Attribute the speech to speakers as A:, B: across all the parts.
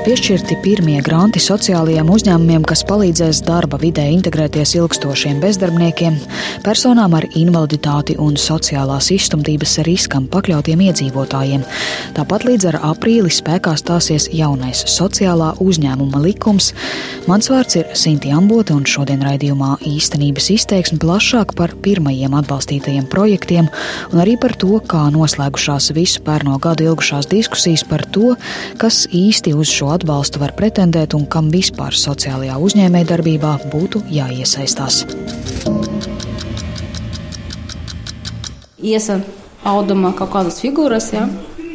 A: Piešķirti pirmie granti sociālajiem uzņēmumiem, kas palīdzēs darba vidē integrēties ilgstošiem bezdarbniekiem, personām ar invaliditāti un sociālās izstumtības riskam pakļautiem iedzīvotājiem. Tāpat līdz ar aprīli spēkā stāsies jaunais sociālā uzņēmuma likums. Mans vārds ir Sinti Ambote, un šodien raidījumā īstenības izteiksme plašāk par pirmajiem atbalstītajiem projektiem un arī par to, kā noslēgušās visu pērno gadu ilgušās diskusijas par to, kas īsti uz šo atbalstu var pretendēt un kam vispār sociālajā uzņēmējdarbībā būtu jāiesaistās.
B: Iesa auduma kaut kādas figūras, ja?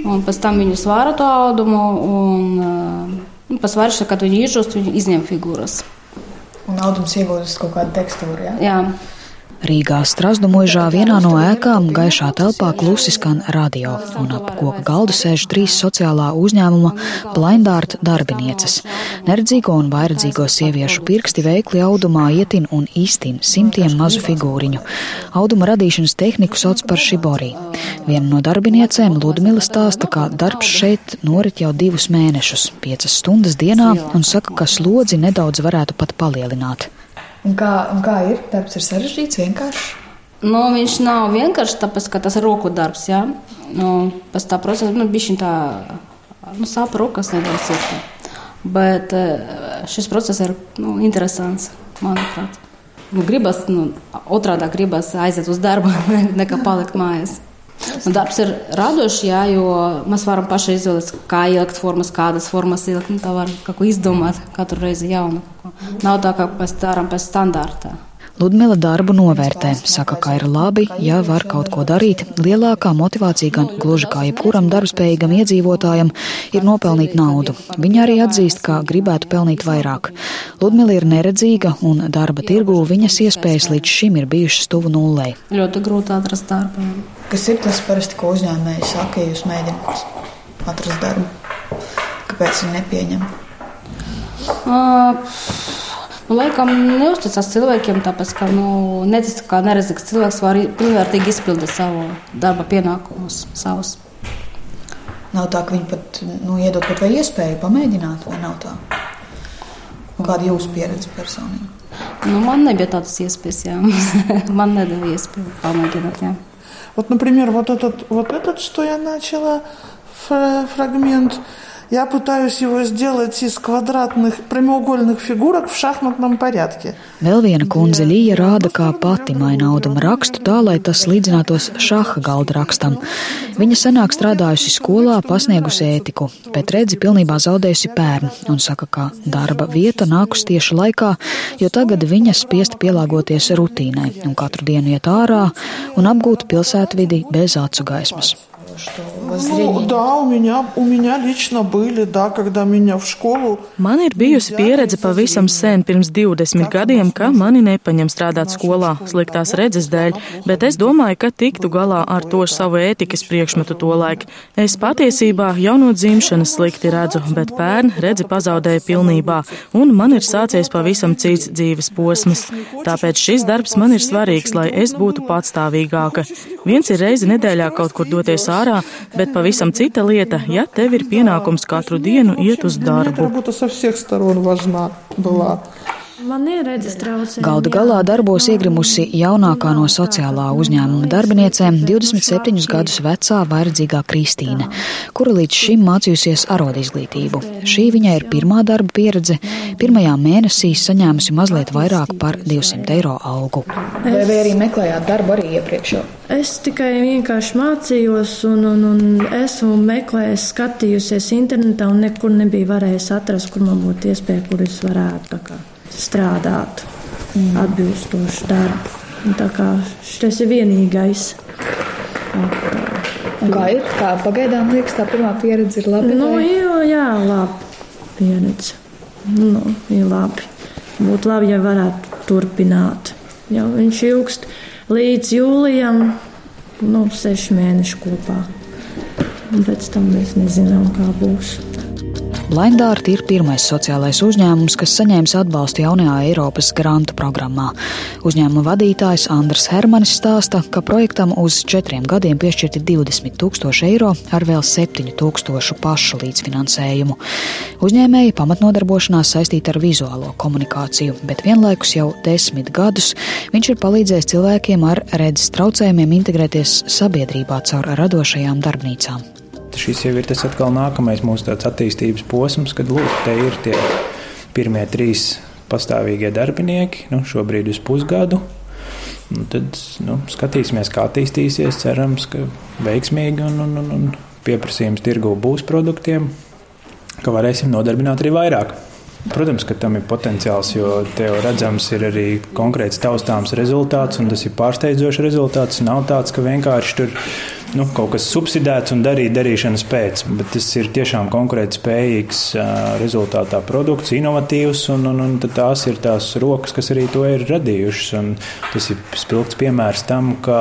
B: un pēc tam viņu svāra to audumu, un, un pēc svārša, kad viņi ižūst, viņi izņem figūras.
C: Un audums iegūst kaut kādu tekstūru, ja?
B: Jā.
A: Rīgā Strasdu mūžā vienā no ēkām gaišā telpā klusi skan radio, un ap koka galdu sēž trīs sociālā uzņēmuma blindārt darbinieces. Neredzīgo un vairedzīgo sieviešu pirksti veikli audumā ietin un iztin simtiem mazu figūriņu. Auduma radīšanas tehniku sauc par šibori. Viena no darbiniecēm, Ludmila, stāsta, ka darbs šeit norit jau divus mēnešus, piecas stundas dienā, un saka, ka slodzi nedaudz varētu pat palielināt.
C: Un kā, un kā ir? Darbs ir sarežģīts, vienkāršs.
B: Nu, viņš nav vienkārši tāpēc, ka tas ir roku darbs. Ja? Nu, pēc tā procesa nu, bija tā nu, sāp rokas nedaudz. Ir. Bet šis process ir nu, interesants, manuprāt. Nu, gribas, nu, otrādi gribas aiziet uz darbu, nekā palikt mājās. Un darbs ir radošs, jā, jo mēs varam paši izvēlēties, kā ielikt formas, kādas formas ielikt. Nu, tā var kaut ko izdomāt katru reizi jaunu. Nav tā, ka mēs darām pēc standarta.
A: Ludmila darbu novērtē, saka, ka ir labi, ja var kaut ko darīt. Lielākā motivācija gan gluži kā jebkuram darbspējīgam iedzīvotājam ir nopelnīt naudu. Viņa arī atzīst, ka gribētu pelnīt vairāk. Ludmila ir neredzīga un darba tirgū viņas iespējas līdz šim ir bijušas tuvu nullei.
B: Ļoti grūti atrast darbu.
C: Kas ir tas parasti, ko uzņēmēji saka, ja jūs mēģināt atrast darbu? Kāpēc viņi nepieņem?
B: Uh, Nu, laikam neusticas cilvēkiem, tāpēc ka nu, netic, ka neredzīgs cilvēks var pilnvērtīgi izpildīt savu darba pienākumus. Savus.
C: Nav tā, ka viņi pat nu, iedod kaut vai iespēju pamēģināt, vai nav tā? Un kāda ir jūsu pieredze personīgi?
B: Nu, man nebija tādas iespējas, jā. man nedēļa iespēju pamēģināt. Jā.
D: Вот, например, вот этот, вот этот, что я начала, фрагмент, Я пытаюсь его сделать из квадратных прямоугольных фигурок в шахматном порядке.
A: Vēl viena kundze Līja rāda, kā pati maina auduma rakstu tā, lai tas līdzinātos šaha galda rakstam. Viņa senāk strādājusi skolā, pasniegusi ētiku, bet redzi pilnībā zaudējusi pērnu un saka, ka darba vieta nākus tieši laikā, jo tagad viņa spiest pielāgoties rutīnai un katru dienu iet ārā un apgūt pilsētvidi bez acu gaismas.
D: что воззрение? Ну, да, у меня, у меня лично были, да, когда меня в школу.
E: Man ir bijusi pieredze pavisam sen, pirms 20 gadiem, ka mani nepaņem strādāt skolā sliktās redzes dēļ, bet es domāju, ka tiktu galā ar to savu ētikas priekšmetu to laiku. Es patiesībā jau no dzimšanas slikti redzu, bet pērn redzi pazaudēja pilnībā, un man ir sācies pavisam cits dzīves posms. Tāpēc šis darbs man ir svarīgs, lai es būtu patstāvīgāka. Viens ir reizi nedēļā kaut kur doties ārā ārā, bet pavisam cita lieta, ja tev ir pienākums katru dienu iet uz darbu.
F: Man ir redzes traucējumi.
A: Galda galā darbos iegrimusi jaunākā no sociālā uzņēmuma darbiniecēm, 27 gadus vecā vairdzīgā Kristīne, kura līdz šim mācījusies arodizglītību. Šī viņai ir pirmā darba pieredze. Pirmajā mēnesī saņēmusi mazliet vairāk par 200 eiro algu.
C: Vai, vai arī meklējāt darbu arī iepriekš?
F: Es tikai vienkārši mācījos, un, un, un esmu meklējis, skatījusies internetā, un nekur nebija varējis atrast, kur man būtu iespēja, kur es varētu strādāt mm. atbilstošu darbu. Un tā kā šis ir vienīgais.
C: Un kā ir? Kā pagaidām liekas, tā pirmā pieredze ir labi?
F: Nu, jā, jā, labi pieredze. Nu, ir labi. Būtu labi, ja varētu turpināt. Jau viņš ilgst līdz jūlijam, nu, seši mēneši kopā. Un pēc tam mēs nezinām, kā būs.
A: Blindārt ir pirmais sociālais uzņēmums, kas saņēmis atbalstu jaunajā Eiropas grantu programmā. Uzņēmuma vadītājs Andris Hermanis stāsta, ka projektam uz četriem gadiem piešķirti 20 tūkstoši eiro ar vēl 7 tūkstošu pašu līdzfinansējumu. Uzņēmēji pamatnodarbošanās saistīta ar vizuālo komunikāciju, bet vienlaikus jau desmit gadus viņš ir palīdzējis cilvēkiem ar redzes traucējumiem integrēties sabiedrībā caur radošajām darbnīcām
G: šis jau ir tas atkal nākamais mūsu attīstības posms, kad lūk, te ir tie pirmie trīs pastāvīgie darbinieki, nu, šobrīd uz pusgadu. Nu, tad nu, skatīsimies, kā attīstīsies. Cerams, ka veiksmīgi un, un, un, un pieprasījums tirgu būs produktiem, ka varēsim nodarbināt arī vairāk. Protams, ka tam ir potenciāls, jo te jau redzams, ir arī konkrēts taustāms rezultāts, un tas ir pārsteidzošs rezultāts. Nav tāds, ka vienkārši tur nu, kaut kas subsidēts un darīt darīšanas pēc, bet tas ir tiešām konkrēti spējīgs rezultātā produkts, inovatīvs, un, un, un tās ir tās rokas, kas arī to ir radījušas. Un tas ir spilgts piemērs tam, ka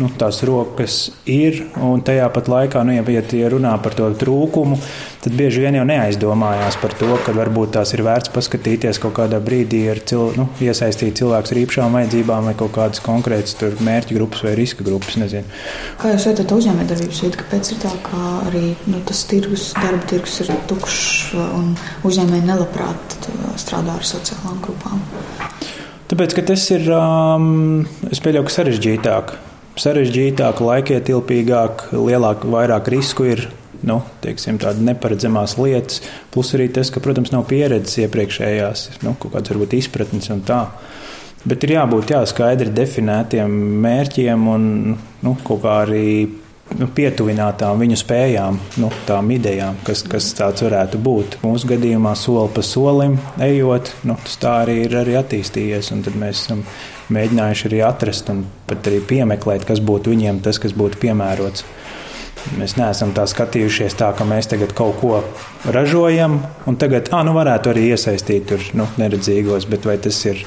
G: nu, tās rokas ir. Un tajā pat laikā, nu, ja, ja runā par to trūkumu, tad bieži vien jau neaizdomājās par to, ka varbūt tās ir vērts paskatīties kaut kādā brīdī ar cil, nu, iesaistīt cilvēkus ar īpašām vajadzībām vai kaut kādas konkrētas mērķu grupas vai riska grupas. Nezinu.
C: Kā jūs vērtējat uzņēmējdarbības vidi, kāpēc ir tā, ka arī nu, tas tirgus, darba tirgus ir tukšs un uzņēmēji nelabprāt strādā ar sociālām grupām?
G: Tāpēc, ka tas ir, um, es pieļauju, sarežģītāk sarežģītāk, laikietilpīgāk, lielāk, vairāk risku ir. Nu, teiksim, neparedzamās lietas, plus arī tas, ka, protams, nav pieredzes iepriekšējās, nu, kaut kādas varbūt izpratnes un tā. Bet ir jābūt jā, skaidri definētiem mērķiem un nu, kaut kā arī nu, pietuvinātām viņu spējām, nu, tām idejām, kas, kas tāds varētu būt. Mūsu gadījumā soli pa solim ejot, nu, tas tā arī ir arī attīstījies. Tad mēs esam mēģinājuši arī atrast un pat arī piemeklēt, kas būtu viņiem tas, kas būtu piemērots. Mēs neesam tā skatījušies tā, ka mēs tagad kaut ko ražojam, un tagad, ah, nu varētu arī iesaistīt tur nu, neredzīgos, bet vai tas ir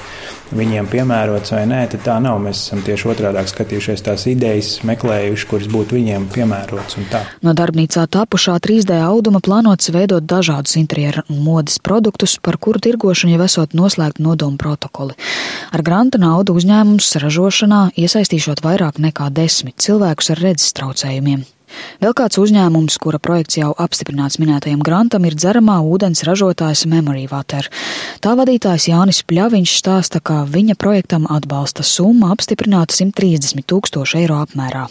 G: viņiem piemērots vai nē, tad tā nav. Mēs esam tieši otrādi skatījušies tās idejas, meklējuši, kuras būtu viņiem piemērotas.
A: No darbnīcā tapušā 3D auduma plānots veidot dažādus interjeru un modes produktus, par kuru tirgošanu jau esot noslēgta nodomu protokoli. Ar granta naudu uzņēmums ražošanā iesaistīšot vairāk nekā desmit cilvēkus ar redzes traucējumiem. Vēl kāds uzņēmums, kura projekts jau apstiprināts minētajam grantam, ir dzeramā ūdens ražotājs Memory Water. Tā vadītājs Jānis Pļaviņš stāsta, ka viņa projektam atbalsta summa apstiprināta 130 tūkstoši eiro apmērā.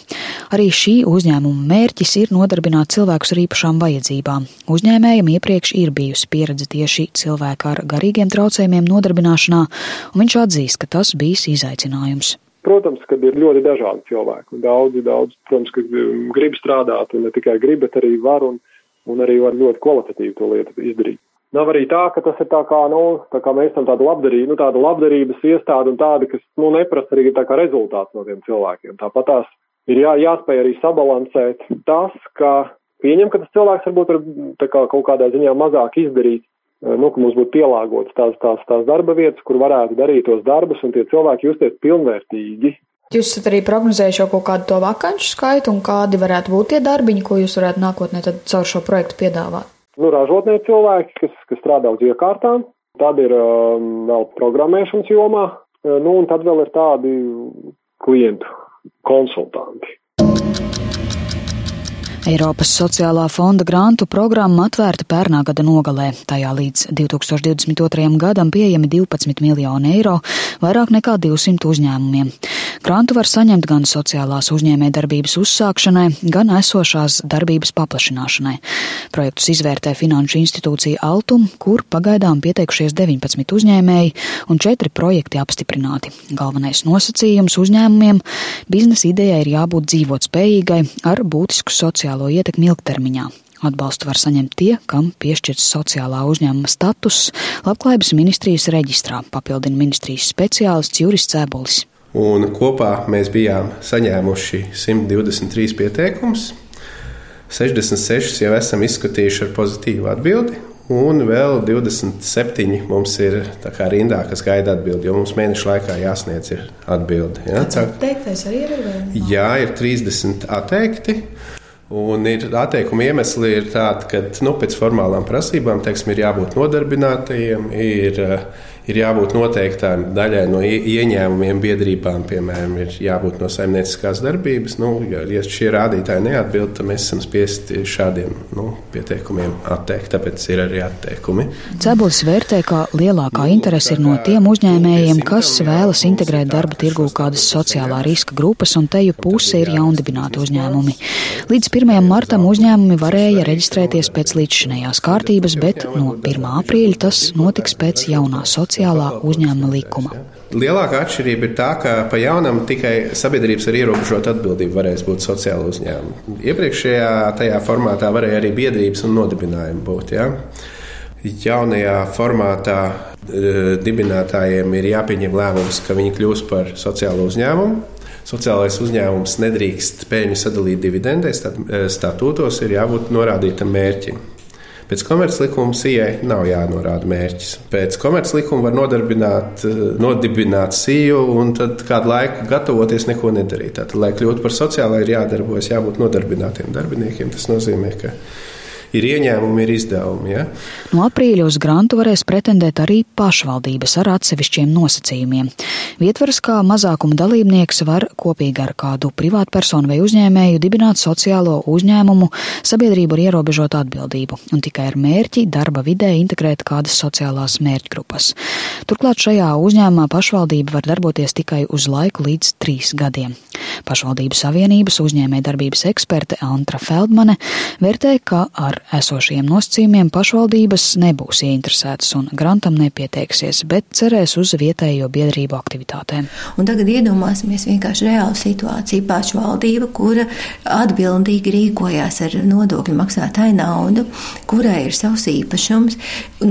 A: Arī šī uzņēmuma mērķis ir nodarbināt cilvēkus ar īpašām vajadzībām. Uzņēmējam iepriekš ir bijusi pieredze tieši cilvēku ar garīgiem traucējumiem nodarbināšanā, un viņš atzīst, ka tas bijis izaicinājums.
H: Protams, ka ir ļoti dažādi cilvēki. Daudzi, daudz, protams, ka um, grib strādāt, un ne tikai grib, bet arī var, un, un arī var ļoti kvalitatīvi to lietu izdarīt. Nav arī tā, ka tas ir tā kā, nu, tā kā mēs esam tāda labdarība, nu, tāda labdarības iestāde un tāda, kas, nu, neprasa arī tā kā rezultāts no tiem cilvēkiem. Tāpat tās ir jā, jāspēj arī sabalansēt tas, ka pieņem, ka tas cilvēks varbūt var tā kā kaut kādā ziņā mazāk izdarīt, Eh, nu, ka mums būtu pielāgotas tās, tās, tās darba vietas, kur varētu darīt tos darbus, un tie cilvēki justies pilnvērtīgi.
C: Jūs esat arī prognozējuši jau kaut kādu to vakanču skaitu, un kādi varētu būt tie darbiņi, ko jūs varētu nākotnē caur šo projektu piedāvāt?
H: Nu, ražotnie cilvēki, kas, kas strādā uz iekārtām, tad ir um, vēl programmēšanas jomā, nu, un tad vēl ir tādi klientu konsultanti.
A: Eiropas sociālā fonda grantu programma atvērta pērnā gada nogalē. Tajā līdz 2022. gadam pieejami 12 miljoni eiro, vairāk nekā 200 uzņēmumiem. Grantu var saņemt gan sociālās uzņēmējdarbības uzsākšanai, gan esošās darbības paplašināšanai. Projektus izvērtē Finanšu institūcija Altum, kur pagaidām pieteikušies 19 uzņēmēji un 4 projekti apstiprināti. Galvenais nosacījums uzņēmumiem - biznesa idejai ir jābūt dzīvot spējīgai ar būtisku sociālo ietekmi ilgtermiņā. Atbalstu var saņemt tie, kam piešķirts sociālā uzņēmuma status Labklājības ministrijas reģistrā, papildina ministrijas speciālists Juris Cēbulis.
I: Un kopā mēs bijām saņēmuši 123 pieteikumus. 66 jau esam izskatījuši ar pozitīvu atbildi, un vēl 27 mums ir rindā, kas gaida atbildi, jo mums mēneša laikā jāsniedz atbildi.
C: Ja? Atteiktais arī ir?
I: Jā, ir 30 atteikti. Un ir atteikuma iemesli ir tādi, ka nu, pēc formālām prasībām teiksim, ir jābūt nodarbinātajiem, ir ir jābūt noteiktām daļai no ieņēmumiem biedrībām, piemēram, ir jābūt no saimnieciskās darbības. Nu, ja, ja šie rādītāji neatbild, tad mēs esam spiesti šādiem nu, pieteikumiem atteikt, tāpēc ir arī atteikumi.
A: Cebulis vērtē, ka lielākā interese ir no tiem uzņēmējiem, kas vēlas integrēt darba tirgū kādas sociālā riska grupas, un teju puse ir jaundibināti uzņēmumi. Līdz 1. martam uzņēmumi varēja reģistrēties pēc līdzšinējās kārtības, bet no 1. aprīļa tas notiks pēc jaunā sociālā sociālā uzņēmuma likuma.
I: Lielākā atšķirība ir tā, ka pa jaunam tikai sabiedrības ar ierobežotu atbildību varēs būt sociāla uzņēmuma. Iepriekšējā tajā formātā varēja arī biedrības un nodibinājumi būt. Ja? Jaunajā formātā e, dibinātājiem ir jāpieņem lēmums, ka viņi kļūs par sociālo uzņēmumu. Sociālais uzņēmums nedrīkst peļņu sadalīt dividendēs, tad e, statūtos ir jābūt norādītam mērķim. Pēc komerclikuma sijai nav jānorāda mērķis. Pēc komerclikuma var nodarbināt, eh, nodibināt siju un tad kādu laiku gatavoties neko nedarīt. Tātad, lai kļūtu par sociālai, ir jādarbojas, jābūt nodarbinātiem darbiniekiem. Tas nozīmē, ka ir ieņēmumi, ir izdevumi. Ja?
A: No aprīļa uz grantu varēs pretendēt arī pašvaldības ar atsevišķiem nosacījumiem. Vietvaras kā mazākuma dalībnieks var kopīgi ar kādu privātpersonu vai uzņēmēju dibināt sociālo uzņēmumu sabiedrību ar ierobežotu atbildību un tikai ar mērķi darba vidē integrēt kādas sociālās mērķgrupas. Turklāt šajā uzņēmumā pašvaldība var darboties tikai uz laiku līdz trīs gadiem. Pašvaldību savienības uzņēmē darbības eksperte Antra Feldmane vērtē, ka ar esošiem nosacījumiem pašvaldības nebūs ieinteresētas un grantam nepieteiksies, bet cerēs uz vietējo biedrību aktivitātēm.
J: Un tagad iedomāsimies vienkārši reālu situāciju pašvaldība, kura atbildīgi rīkojās ar nodokļu maksātāju naudu, kurai ir savs īpašums.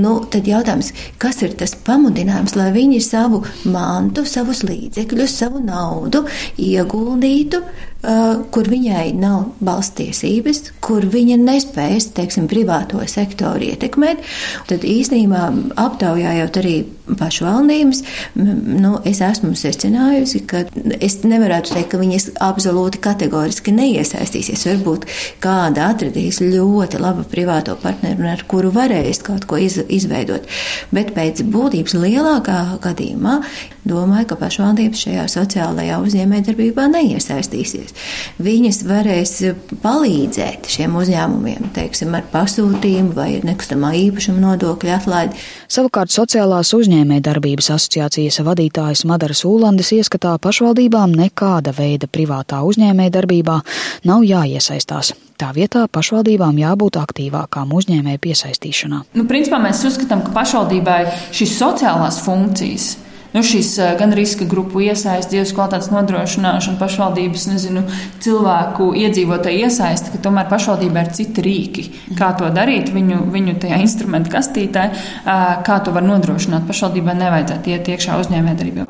J: Nu, tad jautājums, kas ir tas pamudinājums, lai viņi savu mantu, savus līdzekļus, savu naudu ieguldītu kur viņai nav balstiesības, kur viņa nespējas, teiksim, privāto sektoru ietekmēt, tad īstenībā aptaujājot arī pašvaldības, nu, es esmu secinājusi, ka es nevarētu teikt, ka viņas absolūti kategoriski neiesaistīsies. Varbūt kāda atradīs ļoti labu privāto partneru, ar kuru varēs kaut ko iz, izveidot. Bet pēc būtības lielākā gadījumā domāju, ka pašvaldības šajā sociālajā uzņēmējdarbībā neiesaistīsies. Viņas varēs palīdzēt šiem uzņēmumiem, teiksim, ar pasūtījumu vai nekustamā īpašuma nodokļu atlaidi.
A: Savukārt sociālās uzņēmējdarbības asociācijas vadītājas Madaras Ūlandes ieskatā pašvaldībām nekāda veida privātā uzņēmējdarbībā nav jāiesaistās. Tā vietā pašvaldībām jābūt aktīvākām uzņēmēju piesaistīšanā.
K: Nu, principā mēs uzskatām, ka pašvaldībai šīs sociālās funkcijas nu, šīs gan riska grupu iesaisti, dzīves kvalitātes nodrošināšana, pašvaldības, nezinu, cilvēku iedzīvotāju iesaisti, ka tomēr pašvaldībā ir citi rīki, kā to darīt viņu, viņu tajā instrumentu kastītē, kā to var nodrošināt. Pašvaldībai nevajadzētu iet iekšā uzņēmējdarbībā.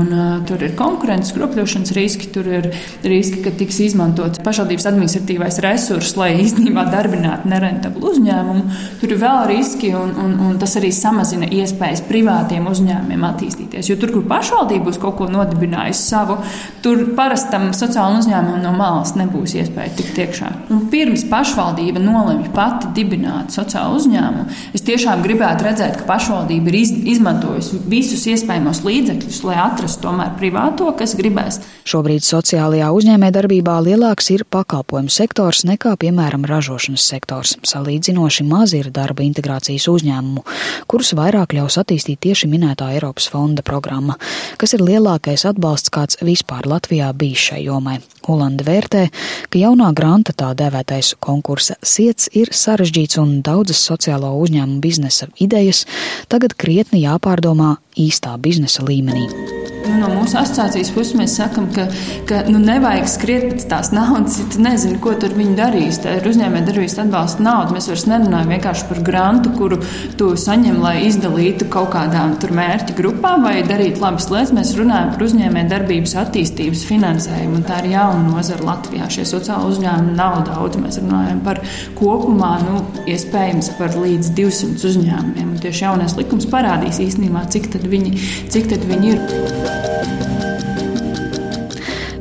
K: Un tur ir konkurences kropļošanas riski, tur ir riski, ka tiks izmantots pašvaldības administratīvais resurs, lai īstenībā darbinātu nerentablu uzņēmumu. Tur ir vēl riski, un, un, un tas arī samazina iespējas privātiem uzņēmumiem attīstīties darboties. Jo tur, kur pašvaldība būs kaut ko nodibinājusi savu, tur parastam sociālam uzņēmumam no malas nebūs iespēja tikt iekšā. Un pirms pašvaldība nolemj pati dibināt sociālu uzņēmumu, es tiešām gribētu redzēt, ka pašvaldība ir iz, izmantojusi visus iespējamos līdzekļus, lai atrastu tomēr privāto, kas gribēs.
A: Šobrīd sociālajā uzņēmējdarbībā lielāks ir pakalpojumu sektors nekā, piemēram, ražošanas sektors. Salīdzinoši maz ir darba integrācijas uzņēmumu, kurus vairāk ļaus attīstīt tieši minētā Eiropas fonda programma, kas ir lielākais atbalsts, kāds vispār Latvijā bijis šai jomai. Holanda vērtē, ka jaunā granta tā dēvētais konkursa siets ir sarežģīts un daudzas sociālo uzņēmumu biznesa idejas tagad krietni jāpārdomā īstā biznesa līmenī.
K: Nu, no mūsu asociācijas puses mēs sakām, ka, ka nu, nevajag skriet pēc tās naudas, ja tu nezini, ko tur viņi darīs. Tā ir uzņēmējdarbības atbalsta nauda. Mēs vairs nerunājam vienkārši par grantu, kuru tu saņem, lai izdalītu kaut kādām mērķa grupām vai darītu labas lietas. Mēs runājam par uzņēmējdarbības attīstības finansējumu. Un tā ir jauna nozara Latvijā. Šie sociāli uzņēmumi nav daudz. Mēs runājam par kopumā, nu, iespējams, par līdz 200 uzņēmumiem. Un tieši jaunais likums parādīs īstenībā, cik tad viņi, cik tad viņi ir.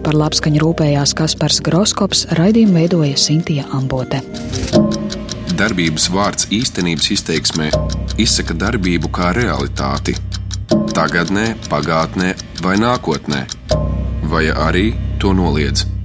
A: Par labskaņu rūpējās Kaspars Groskops, raidījumu veidoja Sintīja Ambote.
L: Darbības vārds īstenības izteiksmē izsaka darbību kā realitāti. Tagatnē, pagātnē vai nākotnē, vai arī to noliedz.